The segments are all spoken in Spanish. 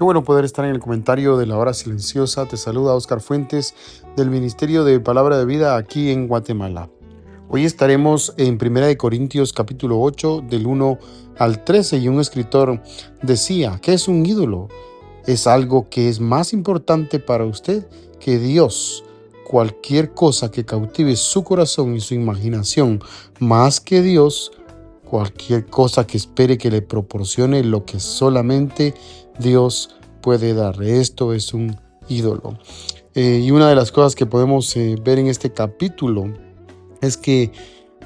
Qué bueno poder estar en el comentario de la hora silenciosa. Te saluda Oscar Fuentes del Ministerio de Palabra de Vida aquí en Guatemala. Hoy estaremos en 1 Corintios capítulo 8 del 1 al 13 y un escritor decía, ¿qué es un ídolo? Es algo que es más importante para usted que Dios. Cualquier cosa que cautive su corazón y su imaginación más que Dios, cualquier cosa que espere que le proporcione lo que solamente Dios puede dar. Esto es un ídolo. Eh, y una de las cosas que podemos eh, ver en este capítulo es que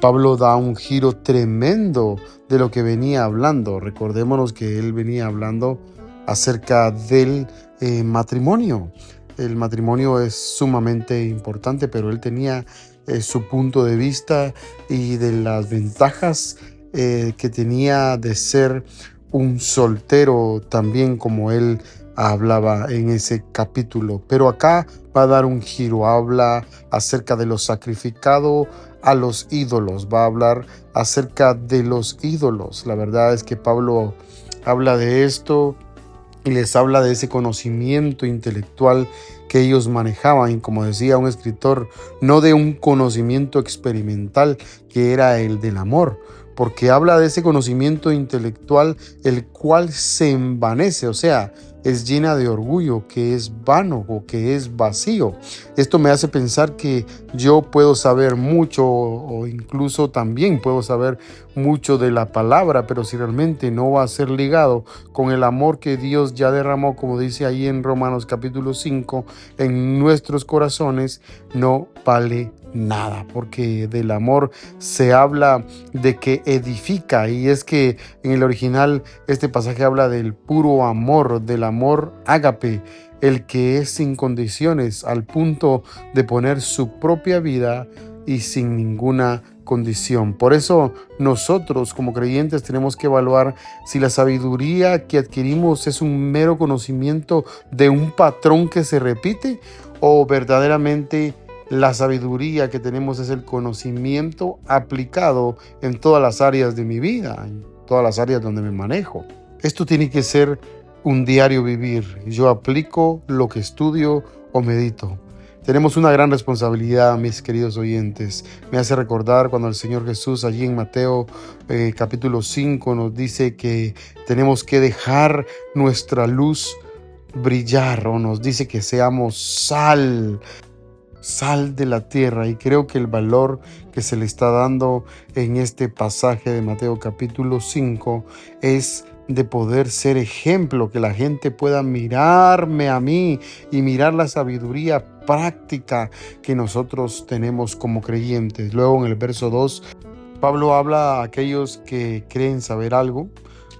Pablo da un giro tremendo de lo que venía hablando. Recordémonos que él venía hablando acerca del eh, matrimonio. El matrimonio es sumamente importante, pero él tenía su punto de vista y de las ventajas que tenía de ser un soltero también como él hablaba en ese capítulo. Pero acá va a dar un giro, habla acerca de lo sacrificado a los ídolos, va a hablar acerca de los ídolos. La verdad es que Pablo habla de esto y les habla de ese conocimiento intelectual que ellos manejaban, y como decía un escritor, no de un conocimiento experimental que era el del amor, porque habla de ese conocimiento intelectual el cual se envanece, o sea, es llena de orgullo, que es vano o que es vacío. Esto me hace pensar que yo puedo saber mucho o incluso también puedo saber mucho de la palabra, pero si realmente no va a ser ligado con el amor que Dios ya derramó, como dice ahí en Romanos capítulo 5, en nuestros corazones, no vale nada, porque del amor se habla de que edifica y es que en el original este pasaje habla del puro amor, del amor ágape, el que es sin condiciones al punto de poner su propia vida y sin ninguna condición. Por eso nosotros como creyentes tenemos que evaluar si la sabiduría que adquirimos es un mero conocimiento de un patrón que se repite o verdaderamente la sabiduría que tenemos es el conocimiento aplicado en todas las áreas de mi vida, en todas las áreas donde me manejo. Esto tiene que ser un diario vivir. Yo aplico lo que estudio o medito. Tenemos una gran responsabilidad, mis queridos oyentes. Me hace recordar cuando el Señor Jesús allí en Mateo eh, capítulo 5 nos dice que tenemos que dejar nuestra luz brillar o nos dice que seamos sal sal de la tierra y creo que el valor que se le está dando en este pasaje de Mateo capítulo 5 es de poder ser ejemplo, que la gente pueda mirarme a mí y mirar la sabiduría práctica que nosotros tenemos como creyentes. Luego en el verso 2, Pablo habla a aquellos que creen saber algo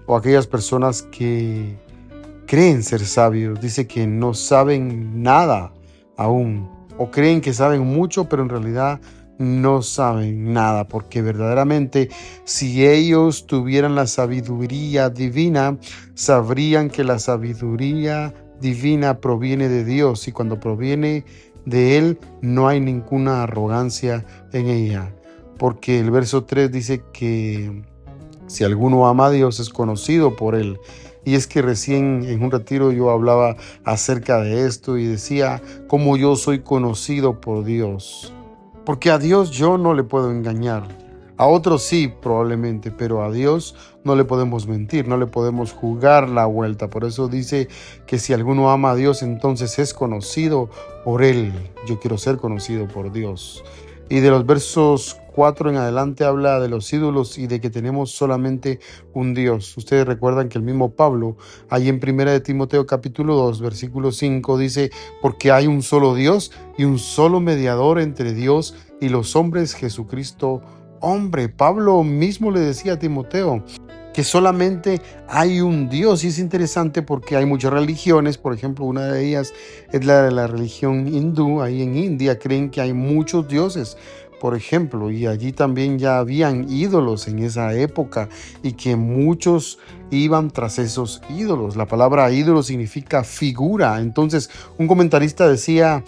o aquellas personas que creen ser sabios. Dice que no saben nada aún o creen que saben mucho, pero en realidad no saben nada, porque verdaderamente si ellos tuvieran la sabiduría divina, sabrían que la sabiduría divina proviene de Dios y cuando proviene de Él no hay ninguna arrogancia en ella, porque el verso 3 dice que si alguno ama a Dios es conocido por Él. Y es que recién en un retiro yo hablaba acerca de esto y decía cómo yo soy conocido por Dios. Porque a Dios yo no le puedo engañar. A otros sí, probablemente, pero a Dios no le podemos mentir, no le podemos jugar la vuelta. Por eso dice que si alguno ama a Dios, entonces es conocido por Él. Yo quiero ser conocido por Dios. Y de los versos 4 en adelante habla de los ídolos y de que tenemos solamente un Dios. Ustedes recuerdan que el mismo Pablo, ahí en 1 de Timoteo capítulo 2, versículo 5, dice, porque hay un solo Dios y un solo mediador entre Dios y los hombres, Jesucristo hombre. Pablo mismo le decía a Timoteo, que solamente hay un Dios. Y es interesante porque hay muchas religiones, por ejemplo, una de ellas es la de la religión hindú. Ahí en India creen que hay muchos dioses, por ejemplo, y allí también ya habían ídolos en esa época y que muchos iban tras esos ídolos. La palabra ídolo significa figura. Entonces, un comentarista decía,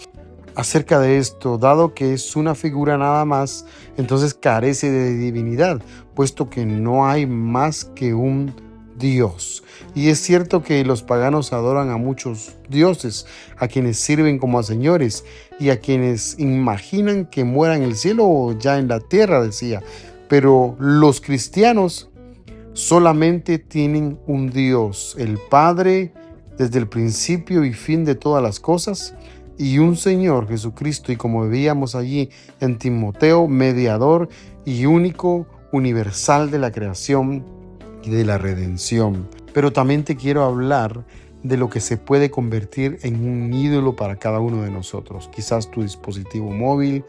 acerca de esto, dado que es una figura nada más, entonces carece de divinidad, puesto que no hay más que un Dios. Y es cierto que los paganos adoran a muchos dioses, a quienes sirven como a señores y a quienes imaginan que mueran en el cielo o ya en la tierra, decía. Pero los cristianos solamente tienen un Dios, el Padre, desde el principio y fin de todas las cosas, y un Señor Jesucristo, y como veíamos allí en Timoteo, mediador y único universal de la creación de la redención. Pero también te quiero hablar de lo que se puede convertir en un ídolo para cada uno de nosotros. Quizás tu dispositivo móvil,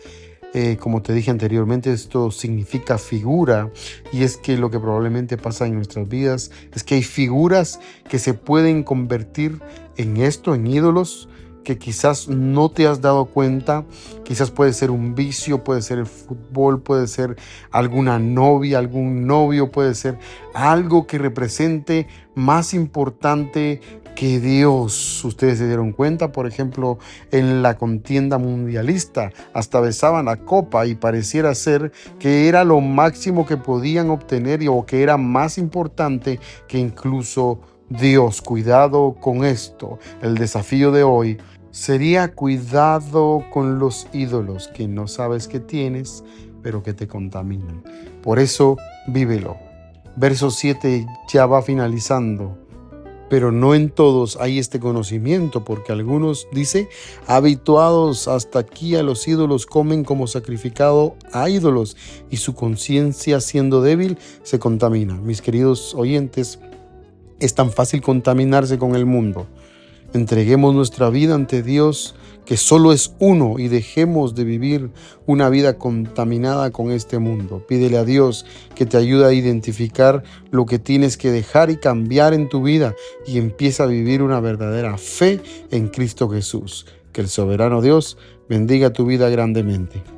eh, como te dije anteriormente, esto significa figura y es que lo que probablemente pasa en nuestras vidas es que hay figuras que se pueden convertir en esto, en ídolos, que quizás no te has dado cuenta, quizás puede ser un vicio, puede ser el fútbol, puede ser alguna novia, algún novio, puede ser algo que represente más importante que Dios. Ustedes se dieron cuenta, por ejemplo, en la contienda mundialista, hasta besaban la copa y pareciera ser que era lo máximo que podían obtener o que era más importante que incluso Dios. Cuidado con esto. El desafío de hoy sería cuidado con los ídolos que no sabes que tienes, pero que te contaminan. Por eso, vívelo. Verso 7 ya va finalizando. Pero no en todos hay este conocimiento, porque algunos, dice, habituados hasta aquí a los ídolos, comen como sacrificado a ídolos y su conciencia siendo débil se contamina. Mis queridos oyentes, es tan fácil contaminarse con el mundo. Entreguemos nuestra vida ante Dios, que solo es uno, y dejemos de vivir una vida contaminada con este mundo. Pídele a Dios que te ayude a identificar lo que tienes que dejar y cambiar en tu vida y empieza a vivir una verdadera fe en Cristo Jesús. Que el soberano Dios bendiga tu vida grandemente.